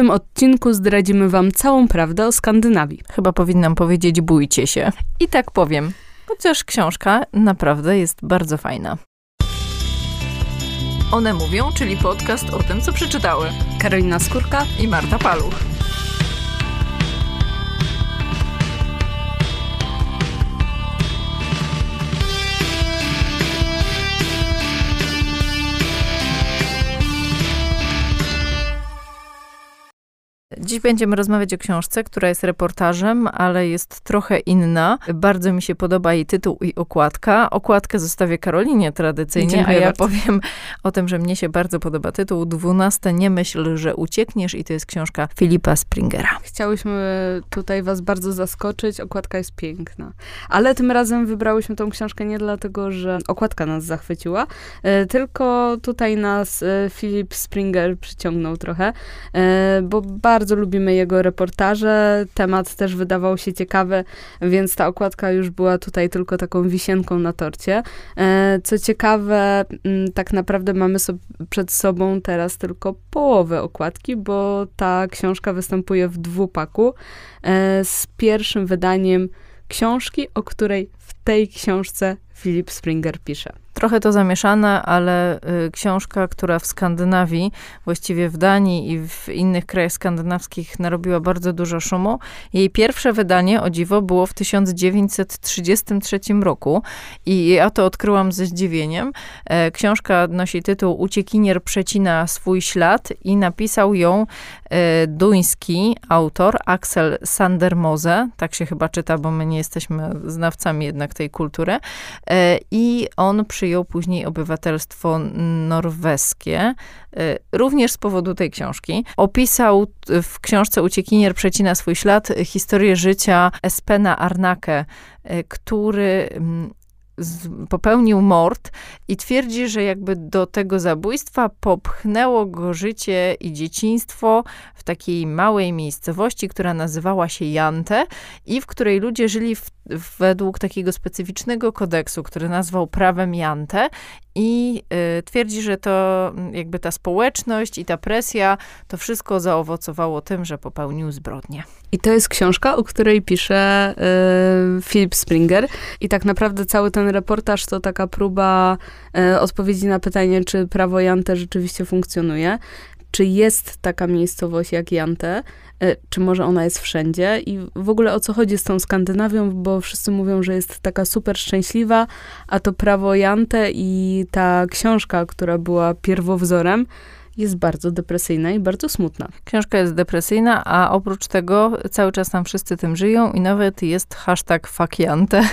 tym odcinku zdradzimy Wam całą prawdę o Skandynawii. Chyba powinnam powiedzieć bójcie się. I tak powiem, chociaż książka naprawdę jest bardzo fajna. One mówią, czyli podcast o tym, co przeczytały. Karolina Skórka i Marta Paluch. Dziś będziemy rozmawiać o książce, która jest reportażem, ale jest trochę inna. Bardzo mi się podoba jej tytuł i okładka. Okładkę zostawię Karolinie tradycyjnie, Dziękuję a ja bardzo. powiem o tym, że mnie się bardzo podoba tytuł. Dwunaste Nie myśl, że uciekniesz i to jest książka Filipa Springera. Chciałyśmy tutaj was bardzo zaskoczyć. Okładka jest piękna. Ale tym razem wybrałyśmy tą książkę nie dlatego, że okładka nas zachwyciła, e, tylko tutaj nas e, Philip Springer przyciągnął trochę, e, bo bardzo lubimy jego reportaże. Temat też wydawał się ciekawy, więc ta okładka już była tutaj tylko taką wisienką na torcie. E, Co ciekawe, m, tak naprawdę mamy so przed sobą teraz tylko połowę okładki, bo ta książka występuje w dwupaku e, z pierwszym wydaniem książki, o której w tej książce Philip Springer pisze. Trochę to zamieszane, ale y, książka, która w Skandynawii, właściwie w Danii i w innych krajach skandynawskich narobiła bardzo dużo szumu. Jej pierwsze wydanie, o dziwo, było w 1933 roku i ja to odkryłam ze zdziwieniem. E, książka nosi tytuł Uciekinier przecina swój ślad i napisał ją e, duński autor Axel Sandermose, tak się chyba czyta, bo my nie jesteśmy znawcami jednak tej kultury. E, I on przyjął później obywatelstwo norweskie, e, również z powodu tej książki. Opisał w książce Uciekinier przecina swój ślad e, historię życia Espena Arnake, e, który mm, popełnił mord i twierdzi, że jakby do tego zabójstwa popchnęło go życie i dzieciństwo w takiej małej miejscowości, która nazywała się Jante i w której ludzie żyli w, według takiego specyficznego kodeksu, który nazwał prawem Jante i y, twierdzi, że to mm, jakby ta społeczność i ta presja, to wszystko zaowocowało tym, że popełnił zbrodnię. I to jest książka, o której pisze y, Philip Springer. I tak naprawdę cały ten reportaż to taka próba y, odpowiedzi na pytanie, czy prawo Jante rzeczywiście funkcjonuje. Czy jest taka miejscowość jak Jante? Y, czy może ona jest wszędzie? I w ogóle o co chodzi z tą Skandynawią? Bo wszyscy mówią, że jest taka super szczęśliwa, a to prawo Jante i ta książka, która była pierwowzorem, jest bardzo depresyjna i bardzo smutna. Książka jest depresyjna, a oprócz tego cały czas tam wszyscy tym żyją i nawet jest hashtag fakiante.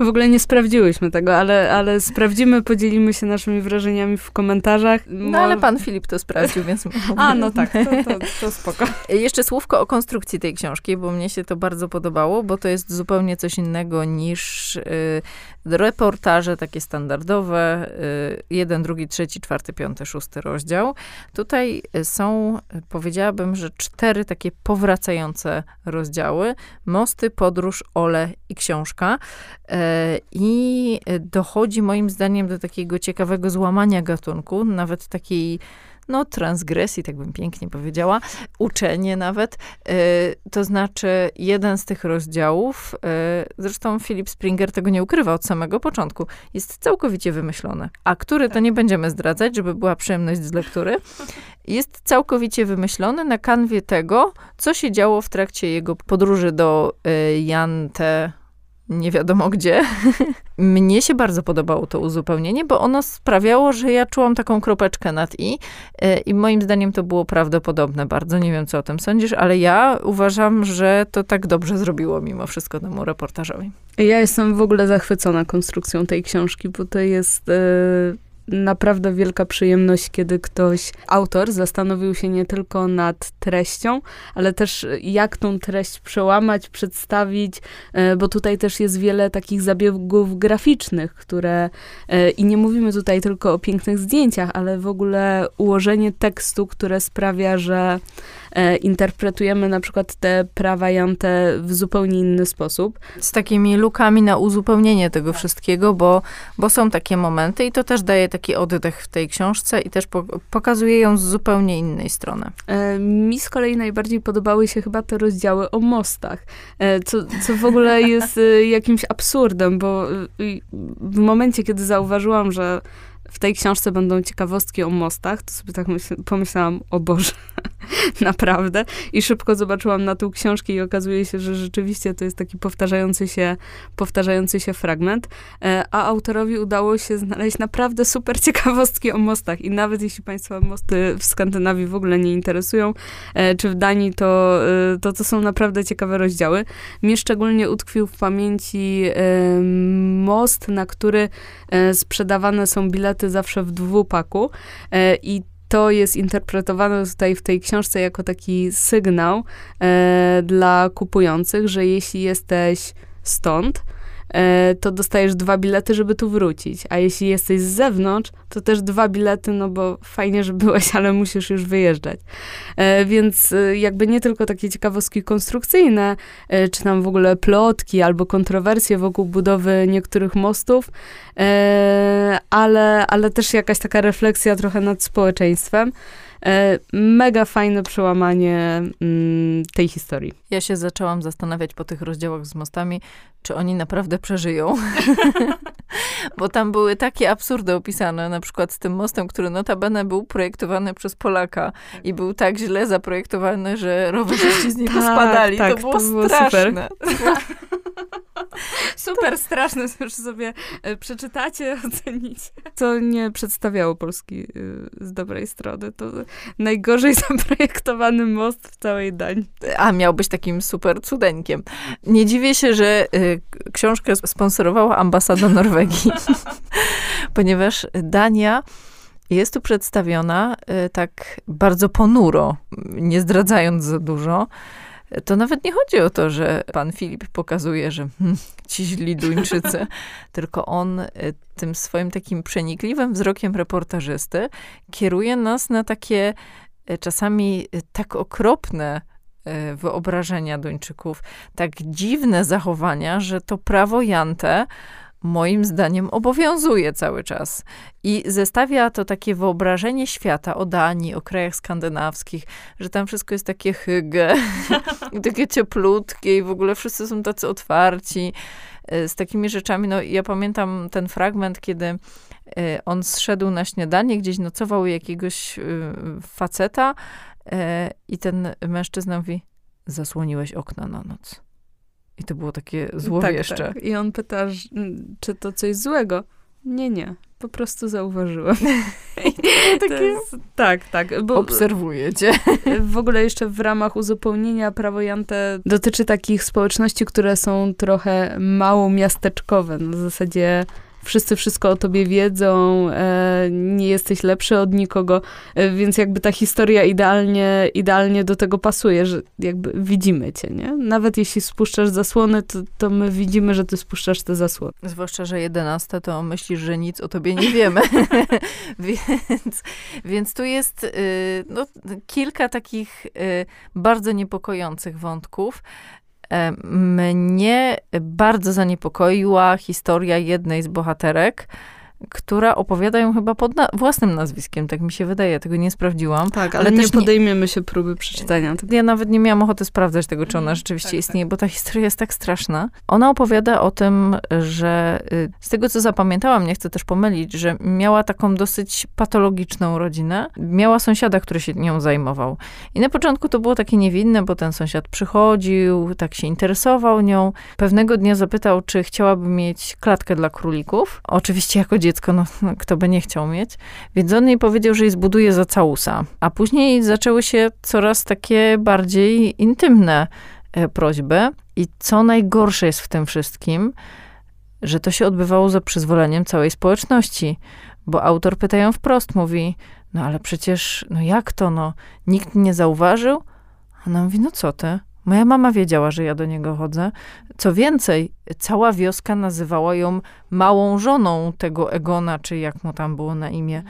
W ogóle nie sprawdziłyśmy tego, ale, ale sprawdzimy, podzielimy się naszymi wrażeniami w komentarzach. No ale pan Filip to sprawdził, więc... A, no tak, to, to, to spoko. Jeszcze słówko o konstrukcji tej książki, bo mnie się to bardzo podobało, bo to jest zupełnie coś innego niż y, reportaże takie standardowe, y, jeden, drugi, trzeci, czwarty, piąty, szósty rozdział. Tutaj są, powiedziałabym, że cztery takie powracające rozdziały. Mosty, podróż, ole i książka. E, I dochodzi moim zdaniem do takiego ciekawego złamania gatunku, nawet takiej no, transgresji, tak bym pięknie powiedziała, uczenie nawet. E, to znaczy, jeden z tych rozdziałów, e, zresztą Philip Springer tego nie ukrywa od samego początku, jest całkowicie wymyślony. A który to nie będziemy zdradzać, żeby była przyjemność z lektury. Jest całkowicie wymyślony na kanwie tego, co się działo w trakcie jego podróży do e, Jante nie wiadomo gdzie. Mnie się bardzo podobało to uzupełnienie, bo ono sprawiało, że ja czułam taką kropeczkę nad i e, i moim zdaniem to było prawdopodobne bardzo. Nie wiem, co o tym sądzisz, ale ja uważam, że to tak dobrze zrobiło mimo wszystko temu reportażowi. Ja jestem w ogóle zachwycona konstrukcją tej książki, bo to jest e, naprawdę wielka przyjemność, kiedy ktoś, autor, zastanowił się nie tylko nad treścią, ale też jak tą treść przełamać, przedstawić, e, bo tutaj też jest wiele takich zabiegów graficznych, które e, i nie mówimy tutaj tylko o pięknych zdjęciach, ale w ogóle ułożenie tekstu, które sprawia, że e, interpretujemy na przykład te prawa Jante w zupełnie inny sposób. Z takimi lukami na uzupełnienie tego wszystkiego, bo, bo są takie momenty i to też daje taki oddech w tej książce i też po, pokazuje ją z zupełnie innej strony. E, mi z kolei najbardziej podobały się chyba te rozdziały o mostach, e, co, co w ogóle jest e, jakimś absurdem, bo w momencie, kiedy zauważyłam, że w tej książce będą ciekawostki o mostach, to sobie tak myśl, pomyślałam, o Boże, naprawdę. I szybko zobaczyłam na tą książkę i okazuje się, że rzeczywiście to jest taki powtarzający się, powtarzający się fragment. E, a autorowi udało się znaleźć naprawdę super ciekawostki o mostach. I nawet jeśli Państwa mosty w Skandynawii w ogóle nie interesują, e, czy w Danii, to, e, to to są naprawdę ciekawe rozdziały. Mnie szczególnie utkwił w pamięci most, na który sprzedawane są bilety zawsze w dwupaku. I to jest interpretowane tutaj w tej książce jako taki sygnał e, dla kupujących, że jeśli jesteś stąd, to dostajesz dwa bilety, żeby tu wrócić. A jeśli jesteś z zewnątrz, to też dwa bilety, no bo fajnie, że byłeś, ale musisz już wyjeżdżać. E, więc e, jakby nie tylko takie ciekawostki konstrukcyjne, czy tam w ogóle plotki albo kontrowersje wokół budowy niektórych mostów, ale, ale też jakaś taka refleksja trochę nad społeczeństwem. E, mega fajne przełamanie mm, tej historii. Ja się zaczęłam zastanawiać po tych rozdziałach z mostami, czy oni naprawdę przeżyją. Bo tam były takie absurdy opisane, na przykład z tym mostem, który notabene był projektowany przez Polaka i był tak źle zaprojektowany, że rowerzyści z niego tak, spadali. Tak, to było, to było straszne. Super. super straszne, już sobie e, przeczytacie, ocenicie. Co nie przedstawiało Polski y, z dobrej strony. To najgorzej zaprojektowany most w całej Danii. A miał być takim super cudeńkiem. Nie dziwię się, że y, książkę sponsorowała ambasada Norwegii, ponieważ Dania jest tu przedstawiona tak bardzo ponuro, nie zdradzając za dużo to nawet nie chodzi o to, że pan Filip pokazuje, że hmm, ci źli Duńczycy, tylko on e, tym swoim takim przenikliwym wzrokiem reportażysty kieruje nas na takie e, czasami e, tak okropne wyobrażenia Duńczyków, tak dziwne zachowania, że to prawo Jante moim zdaniem obowiązuje cały czas. I zestawia to takie wyobrażenie świata o Danii, o krajach skandynawskich, że tam wszystko jest takie hygge, takie cieplutkie i w ogóle wszyscy są tacy otwarci e, z takimi rzeczami. No ja pamiętam ten fragment, kiedy e, on zszedł na śniadanie, gdzieś nocował jakiegoś e, faceta i ten mężczyzna mówi, zasłoniłeś okna na noc. I to było takie złowieszcze. Tak, tak. I on pyta, czy to coś złego? Nie, nie. Po prostu zauważyłem. Takie... Jest, tak, tak. Bo Obserwuję cię. W ogóle jeszcze w ramach uzupełnienia prawo Jante dotyczy takich społeczności, które są trochę mało miasteczkowe. Na zasadzie wszyscy wszystko o tobie wiedzą, e, nie jesteś lepszy od nikogo, e, więc jakby ta historia idealnie, idealnie do tego pasuje, że jakby widzimy cię, nie? Nawet jeśli spuszczasz zasłony, to, to my widzimy, że ty spuszczasz te zasłony. Zwłaszcza, że jedenaste, to myślisz, że nic o tobie nie wiemy. więc, więc tu jest y, no, kilka takich y, bardzo niepokojących wątków. Mnie bardzo zaniepokoiła historia jednej z bohaterek, która opowiada ją chyba pod na własnym nazwiskiem, tak mi się wydaje, tego nie sprawdziłam. Tak, ale, ale nie podejmiemy nie... się próby przeczytania. Ja nawet nie miałam ochoty sprawdzać tego, czy ona mhm. rzeczywiście tak, istnieje, tak. bo ta historia jest tak straszna. Ona opowiada o tym, że y, z tego, co zapamiętałam, nie chcę też pomylić, że miała taką dosyć patologiczną rodzinę. Miała sąsiada, który się nią zajmował. I na początku to było takie niewinne, bo ten sąsiad przychodził, tak się interesował nią. Pewnego dnia zapytał, czy chciałaby mieć klatkę dla królików. Oczywiście jako dziecko dziecko, no, no, kto by nie chciał mieć. Więc on jej powiedział, że jej zbuduje za całusa. A później zaczęły się coraz takie bardziej intymne e, prośby. I co najgorsze jest w tym wszystkim, że to się odbywało za przyzwoleniem całej społeczności. Bo autor pyta ją wprost, mówi, no ale przecież, no jak to, no, nikt nie zauważył? A ona mówi, no co ty? Moja mama wiedziała, że ja do niego chodzę. Co więcej, cała wioska nazywała ją małą żoną tego Egona, czy jak mu tam było na imię.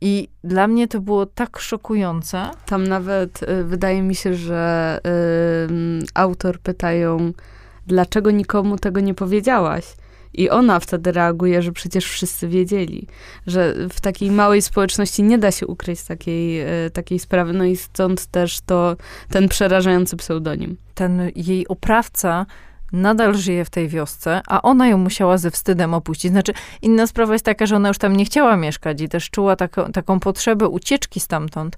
I dla mnie to było tak szokujące. Tam nawet y, wydaje mi się, że y, autor pytają, dlaczego nikomu tego nie powiedziałaś? I ona wtedy reaguje, że przecież wszyscy wiedzieli, że w takiej małej społeczności nie da się ukryć takiej, y, takiej sprawy. No i stąd też to ten przerażający pseudonim. Ten jej oprawca nadal żyje w tej wiosce, a ona ją musiała ze wstydem opuścić. Znaczy, inna sprawa jest taka, że ona już tam nie chciała mieszkać i też czuła taką, taką potrzebę ucieczki stamtąd,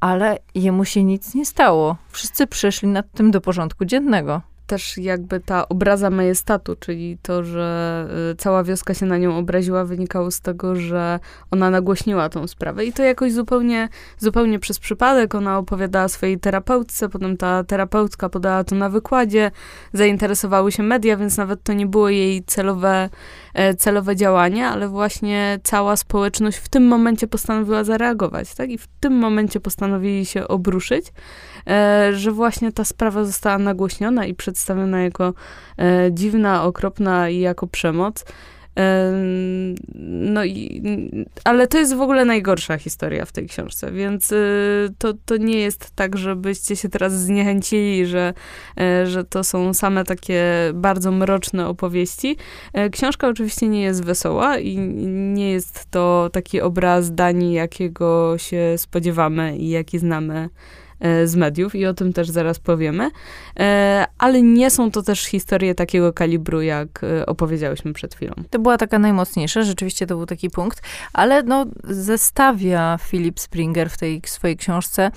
ale jemu się nic nie stało. Wszyscy przeszli nad tym do porządku dziennego też jakby ta obraza majestatu, czyli to, że y, cała wioska się na nią obraziła, wynikało z tego, że ona nagłośniła tą sprawę. I to jakoś zupełnie, zupełnie przez przypadek. Ona opowiadała swojej terapeutce, potem ta terapeutka podała to na wykładzie, zainteresowały się media, więc nawet to nie było jej celowe, e, celowe działanie, ale właśnie cała społeczność w tym momencie postanowiła zareagować, tak? I w tym momencie postanowili się obruszyć, e, że właśnie ta sprawa została nagłośniona i przed przedstawiona jako e, dziwna, okropna i jako przemoc. E, no i, ale to jest w ogóle najgorsza historia w tej książce, więc e, to, to nie jest tak, żebyście się teraz zniechęcili, że, e, że to są same takie bardzo mroczne opowieści. E, książka oczywiście nie jest wesoła i nie jest to taki obraz Danii, jakiego się spodziewamy i jaki znamy z mediów i o tym też zaraz powiemy. E, ale nie są to też historie takiego kalibru, jak e, opowiedziałyśmy przed chwilą. To była taka najmocniejsza, rzeczywiście to był taki punkt, ale no, zestawia Philip Springer w tej swojej książce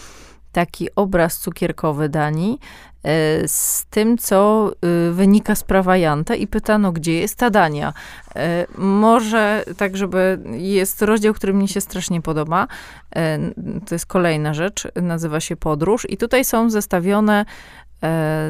taki obraz cukierkowy Danii E, z tym, co y, wynika z prawa Janta i pytano, gdzie jest ta Dania. E, może tak, żeby jest rozdział, który mi się strasznie podoba. E, to jest kolejna rzecz, nazywa się Podróż i tutaj są zestawione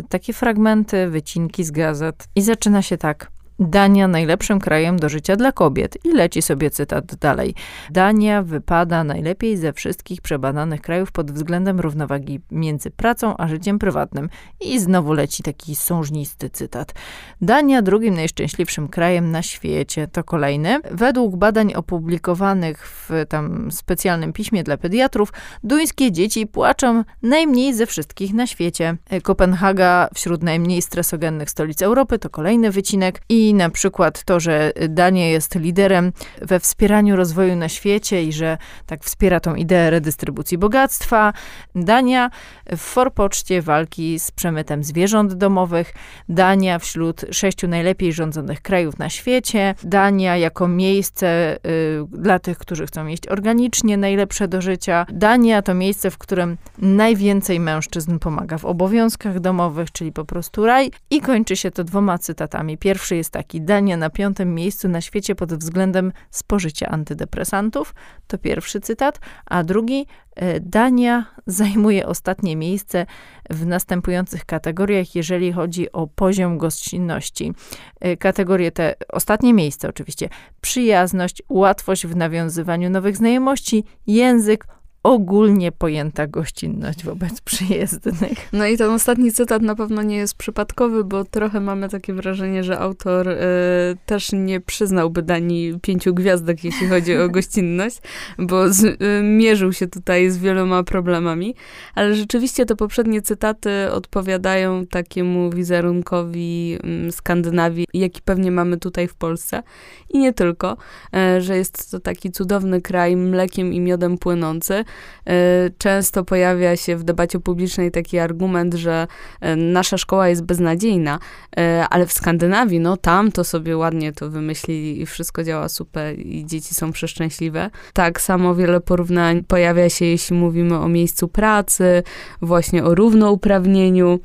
takie fragmenty, wycinki z gazet i zaczyna się tak. Dania najlepszym krajem do życia dla kobiet. I leci sobie cytat dalej. Dania wypada najlepiej ze wszystkich przebadanych krajów pod względem równowagi między pracą a życiem prywatnym. I znowu leci taki sążnisty cytat. Dania drugim najszczęśliwszym krajem na świecie. To kolejny. Według badań opublikowanych w tam specjalnym piśmie dla pediatrów, duńskie dzieci płaczą najmniej ze wszystkich na świecie. Kopenhaga wśród najmniej stresogennych stolic Europy to kolejny wycinek. I na przykład to, że Dania jest liderem we wspieraniu rozwoju na świecie i że tak wspiera tą ideę redystrybucji bogactwa. Dania w forpoczcie walki z przemytem zwierząt domowych. Dania wśród sześciu najlepiej rządzonych krajów na świecie. Dania jako miejsce y, dla tych, którzy chcą jeść organicznie, najlepsze do życia. Dania to miejsce, w którym najwięcej mężczyzn pomaga w obowiązkach domowych, czyli po prostu raj. I kończy się to dwoma cytatami. Pierwszy jest taki Dania na piątym miejscu na świecie pod względem spożycia antydepresantów. To pierwszy cytat. A drugi, e, Dania zajmuje ostatnie miejsce w następujących kategoriach, jeżeli chodzi o poziom gościnności. E, kategorie te, ostatnie miejsce oczywiście, przyjazność, łatwość w nawiązywaniu nowych znajomości, język, ogólnie pojęta gościnność wobec przyjezdnych. No i ten ostatni cytat na pewno nie jest przypadkowy, bo trochę mamy takie wrażenie, że autor y, też nie przyznałby Danii pięciu gwiazdek, jeśli chodzi o gościnność, bo z, y, mierzył się tutaj z wieloma problemami, ale rzeczywiście te poprzednie cytaty odpowiadają takiemu wizerunkowi y, Skandynawii, jaki pewnie mamy tutaj w Polsce i nie tylko, y, że jest to taki cudowny kraj mlekiem i miodem płynący, często pojawia się w debacie publicznej taki argument, że y, nasza szkoła jest beznadziejna, y, ale w Skandynawii, no tam to sobie ładnie to wymyślili i wszystko działa super i dzieci są przeszczęśliwe. Tak samo wiele porównań pojawia się, jeśli mówimy o miejscu pracy, właśnie o równouprawnieniu.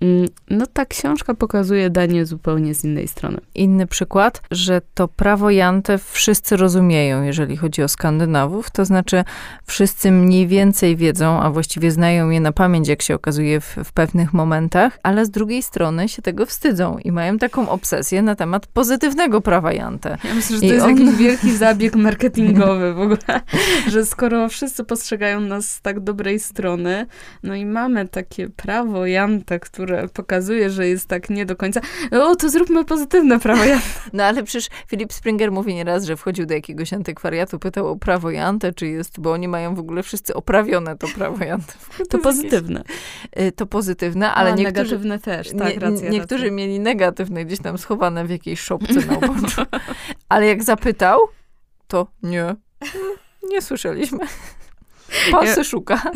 Mm, no ta książka pokazuje Danię zupełnie z innej strony. Inny przykład, że to prawo Jante wszyscy rozumieją, jeżeli chodzi o Skandynawów, to znaczy wszyscy mniej więcej wiedzą, a właściwie znają je na pamięć, jak się okazuje w, w pewnych momentach, ale z drugiej strony się tego wstydzą i mają taką obsesję na temat pozytywnego prawa Jante. Ja myślę, że to I jest on... jakiś wielki zabieg marketingowy w ogóle, że skoro wszyscy postrzegają nas z tak dobrej strony, no i mamy takie prawo Jante, które które pokazuje, że jest tak nie do końca. O, to zróbmy pozytywne prawo jazdy. No ale przecież Filip Springer mówi nieraz, że wchodził do jakiegoś antykwariatu, pytał o prawo jantę, czy jest, bo oni mają w ogóle wszyscy oprawione to prawo jantę. To, pozytywne. Jakieś, to pozytywne, ale A, niektórzy... negatywne też, tak, nie, racja, Niektórzy racja. mieli negatywne gdzieś tam schowane w jakiejś szopce na uboczu. ale jak zapytał, to nie. Nie słyszeliśmy. Pan se szuka.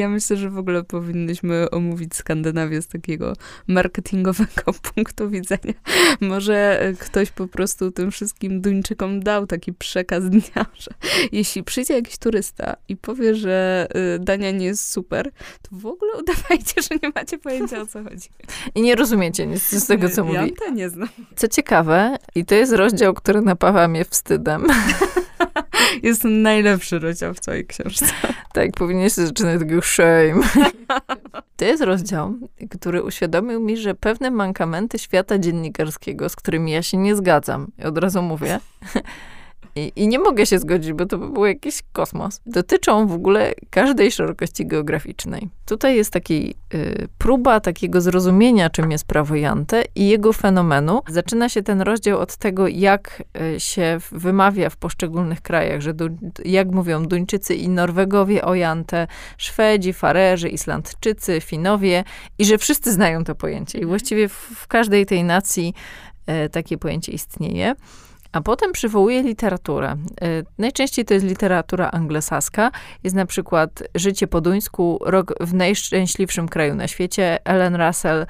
Ja myślę, że w ogóle powinnyśmy omówić Skandynawię z takiego marketingowego punktu widzenia. Może ktoś po prostu tym wszystkim Duńczykom dał taki przekaz dnia, że jeśli przyjdzie jakiś turysta i powie, że y, Dania nie jest super, to w ogóle udawajcie, że nie macie pojęcia o co chodzi. I nie rozumiecie nic z tego, co ja mówi. Ja to nie znam. Co ciekawe, i to jest rozdział, który napawa mnie wstydem. Jest to najlepszy rozdział w całej książce. Tak, powinien się zaczynać tego shame. To jest rozdział, który uświadomił mi, że pewne mankamenty świata dziennikarskiego, z którymi ja się nie zgadzam, i od razu mówię, i, I, nie mogę się zgodzić, bo to by był jakiś kosmos. Dotyczą w ogóle każdej szerokości geograficznej. Tutaj jest taki y, próba takiego zrozumienia, czym jest prawo Jante i jego fenomenu. Zaczyna się ten rozdział od tego, jak y, się wymawia w poszczególnych krajach, że du, jak mówią Duńczycy i Norwegowie o Jante, Szwedzi, Farerzy, Islandczycy, Finowie i że wszyscy znają to pojęcie. I właściwie w, w każdej tej nacji y, takie pojęcie istnieje. A potem przywołuje literaturę. Najczęściej to jest literatura anglosaska. Jest na przykład Życie po duńsku, Rok w najszczęśliwszym kraju na świecie. Ellen Russell,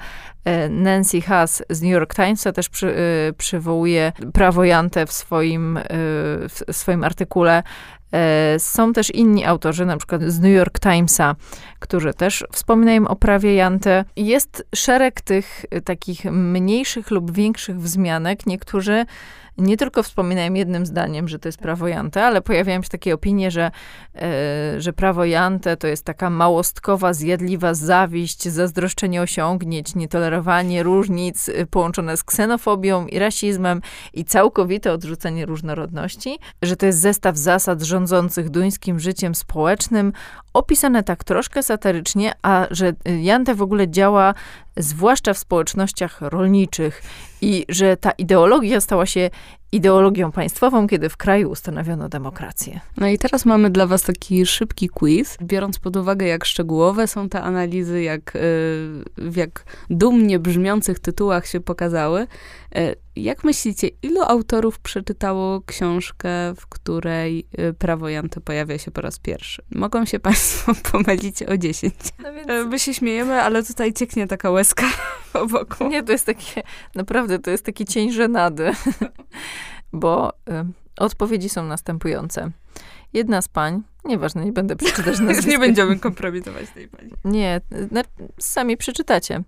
Nancy Haas z New York Timesa też przy, przywołuje prawo Jante w swoim, w swoim artykule. Są też inni autorzy, na przykład z New York Timesa, którzy też wspominają o prawie Jante. Jest szereg tych takich mniejszych lub większych wzmianek. Niektórzy nie tylko wspominają jednym zdaniem, że to jest prawo Jante, ale pojawiają się takie opinie, że, e, że prawo Jante to jest taka małostkowa, zjadliwa zawiść, zazdroszczenie osiągnięć, nietolerowanie różnic y, połączone z ksenofobią i rasizmem i całkowite odrzucenie różnorodności, że to jest zestaw zasad rządzących duńskim życiem społecznym, opisane tak troszkę satyrycznie, a że Jante w ogóle działa zwłaszcza w społecznościach rolniczych i że ta ideologia stała się ideologią państwową, kiedy w kraju ustanowiono demokrację. No i teraz mamy dla was taki szybki quiz, biorąc pod uwagę, jak szczegółowe są te analizy, jak, w jak dumnie brzmiących tytułach się pokazały. Jak myślicie, ilu autorów przeczytało książkę, w której prawo Janty pojawia się po raz pierwszy? Mogą się państwo pomylić o 10. No więc... My się śmiejemy, ale tutaj cieknie taka łezka po boku. Nie, to jest takie, naprawdę, to jest taki cień żenady, bo y, odpowiedzi są następujące. Jedna z pań, nieważne, nie będę przeczytać nazwiska. nie będziemy kompromitować tej pani. Nie, sami przeczytacie.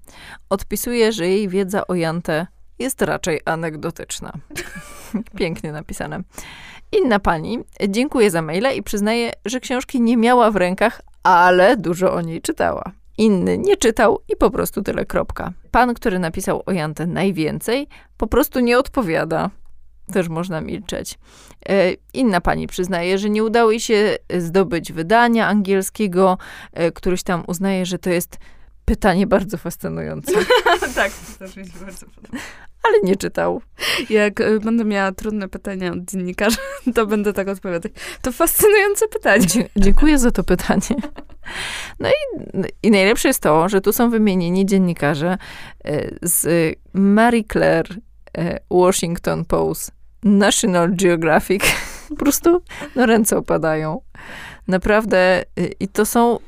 Odpisuje, że jej wiedza o Jantę jest raczej anegdotyczna. Pięknie napisane. Inna pani dziękuję za maila i przyznaje, że książki nie miała w rękach, ale dużo o niej czytała. Inny nie czytał i po prostu tyle kropka. Pan, który napisał o Jantę najwięcej, po prostu nie odpowiada. Też można milczeć. Inna pani przyznaje, że nie udało jej się zdobyć wydania angielskiego. Któryś tam uznaje, że to jest pytanie bardzo fascynujące. tak, to też mi się bardzo podoba. Ale nie czytał. Jak y, będę miała trudne pytania od dziennikarzy, to będę tak odpowiadać. To fascynujące pytanie. Dzie dziękuję za to pytanie. No i, i najlepsze jest to, że tu są wymienieni dziennikarze z Marie Claire, Washington Post, National Geographic. Po prostu no, ręce opadają. Naprawdę, i to są,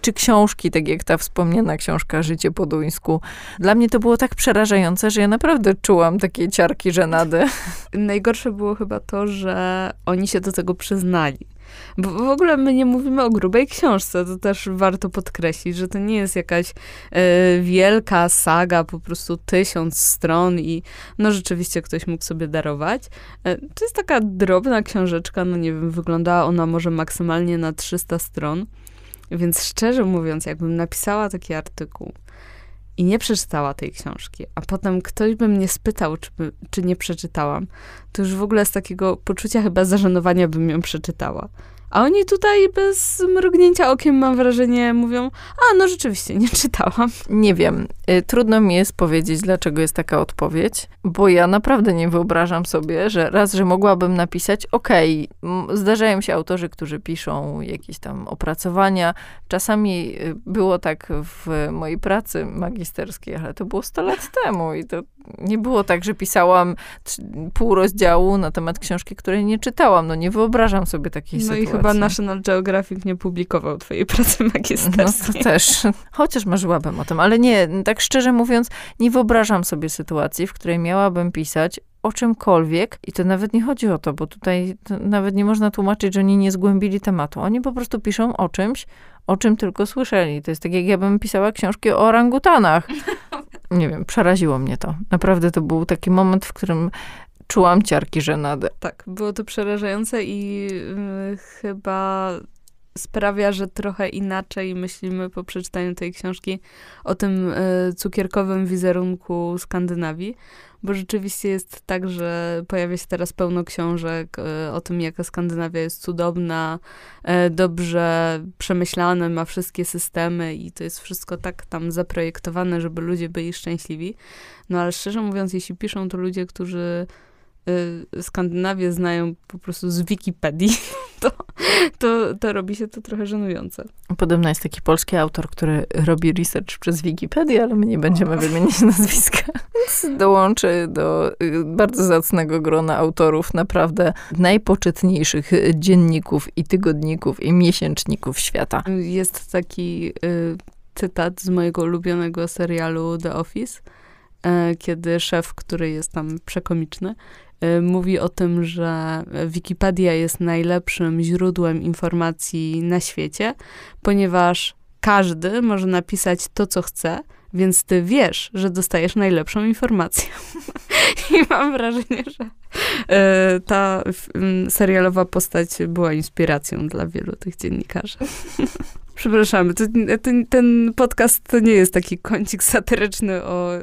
czy książki, tak jak ta wspomniana książka Życie po duńsku. Dla mnie to było tak przerażające, że ja naprawdę czułam takie ciarki żenady. Najgorsze było chyba to, że oni się do tego przyznali. Bo w ogóle my nie mówimy o grubej książce, to też warto podkreślić, że to nie jest jakaś e, wielka saga, po prostu tysiąc stron i no rzeczywiście ktoś mógł sobie darować. E, to jest taka drobna książeczka, no nie wiem, wyglądała ona może maksymalnie na 300 stron, więc szczerze mówiąc, jakbym napisała taki artykuł, i nie przeczytała tej książki, a potem ktoś by mnie spytał, czy, czy nie przeczytałam, to już w ogóle z takiego poczucia chyba zażenowania bym ją przeczytała. A oni tutaj bez mrugnięcia okiem, mam wrażenie, mówią, a no rzeczywiście, nie czytałam. Nie wiem. Y, trudno mi jest powiedzieć, dlaczego jest taka odpowiedź, bo ja naprawdę nie wyobrażam sobie, że raz, że mogłabym napisać, okej, okay, zdarzają się autorzy, którzy piszą jakieś tam opracowania. Czasami y, było tak w mojej pracy magisterskiej, ale to było 100 lat temu i to nie było tak, że pisałam pół rozdziału na temat książki, której nie czytałam. No nie wyobrażam sobie takiej no sytuacji. No i chyba National Geographic nie publikował twojej pracy magisterskiej. No to też. Chociaż marzyłabym o tym, ale nie, tak szczerze mówiąc, nie wyobrażam sobie sytuacji, w której miałabym pisać o czymkolwiek i to nawet nie chodzi o to, bo tutaj nawet nie można tłumaczyć, że oni nie zgłębili tematu. Oni po prostu piszą o czymś, o czym tylko słyszeli. To jest tak, jak ja bym pisała książki o orangutanach. Nie wiem, przeraziło mnie to. Naprawdę to był taki moment, w którym czułam ciarki żenady. Tak, było to przerażające i y, chyba sprawia, że trochę inaczej myślimy po przeczytaniu tej książki o tym y, cukierkowym wizerunku Skandynawii, bo rzeczywiście jest tak, że pojawia się teraz pełno książek y, o tym, jaka Skandynawia jest cudowna, y, dobrze przemyślane, ma wszystkie systemy i to jest wszystko tak tam zaprojektowane, żeby ludzie byli szczęśliwi. No ale szczerze mówiąc, jeśli piszą to ludzie, którzy Skandynawię znają po prostu z Wikipedii, to, to, to robi się to trochę żenujące. Podobno jest taki polski autor, który robi research przez Wikipedię, ale my nie będziemy wymieniać nazwiska. Dołączy do y, bardzo zacnego grona autorów naprawdę najpoczytniejszych dzienników i tygodników i miesięczników świata. Jest taki y, cytat z mojego ulubionego serialu The Office, y, kiedy szef, który jest tam przekomiczny, Y, mówi o tym, że Wikipedia jest najlepszym źródłem informacji na świecie, ponieważ każdy może napisać to, co chce, więc ty wiesz, że dostajesz najlepszą informację. I mam wrażenie, że y, ta serialowa postać była inspiracją dla wielu tych dziennikarzy. Przepraszamy, to, ten, ten podcast to nie jest taki kącik satyryczny o y,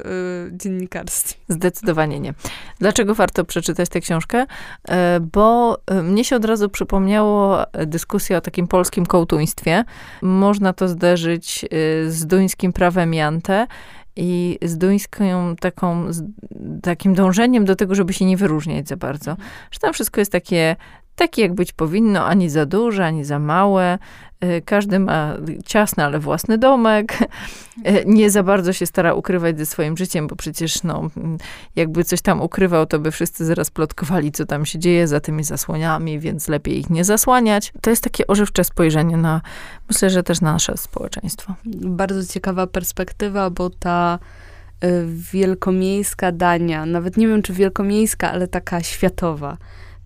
dziennikarstwie. Zdecydowanie nie. Dlaczego warto przeczytać tę książkę? E, bo e, mnie się od razu przypomniało dyskusja o takim polskim kołtuństwie. Można to zderzyć z duńskim prawem Jante i z duńską taką, z takim dążeniem do tego, żeby się nie wyróżniać za bardzo. Że tam wszystko jest takie takie jak być powinno, ani za duże, ani za małe. Y, każdy ma ciasny, ale własny domek. Y, nie za bardzo się stara ukrywać ze swoim życiem, bo przecież no, jakby coś tam ukrywał, to by wszyscy zaraz plotkowali, co tam się dzieje za tymi zasłoniami, więc lepiej ich nie zasłaniać. To jest takie ożywcze spojrzenie na, myślę, że też na nasze społeczeństwo. Bardzo ciekawa perspektywa, bo ta y, wielkomiejska Dania, nawet nie wiem czy wielkomiejska, ale taka światowa,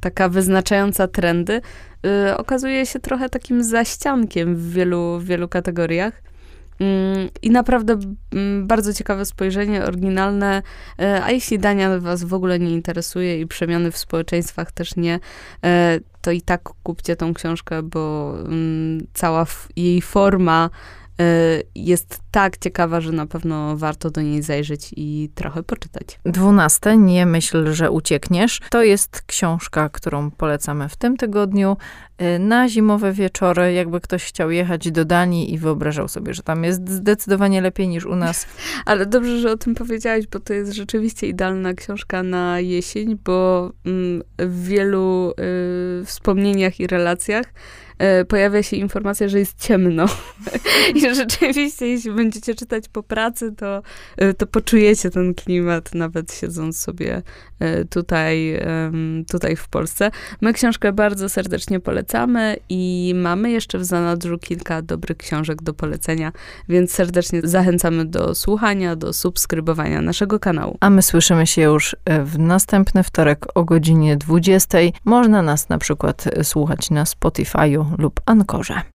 taka wyznaczająca trendy, y, okazuje się trochę takim zaściankiem w wielu, wielu kategoriach. Mm, I naprawdę mm, bardzo ciekawe spojrzenie, oryginalne. Y, a jeśli Dania was w ogóle nie interesuje i przemiany w społeczeństwach też nie, y, to i tak kupcie tą książkę, bo mm, cała jej forma jest tak ciekawa, że na pewno warto do niej zajrzeć i trochę poczytać. Dwunaste, nie myśl, że uciekniesz. To jest książka, którą polecamy w tym tygodniu. Y, na zimowe wieczory, jakby ktoś chciał jechać do Danii i wyobrażał sobie, że tam jest zdecydowanie lepiej niż u nas. Ale dobrze, że o tym powiedziałaś, bo to jest rzeczywiście idealna książka na jesień, bo mm, w wielu y, wspomnieniach i relacjach pojawia się informacja, że jest ciemno. I rzeczywiście, jeśli będziecie czytać po pracy, to, e, to poczujecie ten klimat, nawet siedząc sobie e, tutaj, tutaj w Polsce. My książkę bardzo serdecznie polecamy i mamy jeszcze w zanadrzu kilka dobrych książek do polecenia, więc serdecznie zachęcamy do słuchania, do subskrybowania naszego kanału. A my słyszymy się już w następny wtorek o godzinie 20. Można nas na przykład słuchać na Spotify'u lub Ankorze.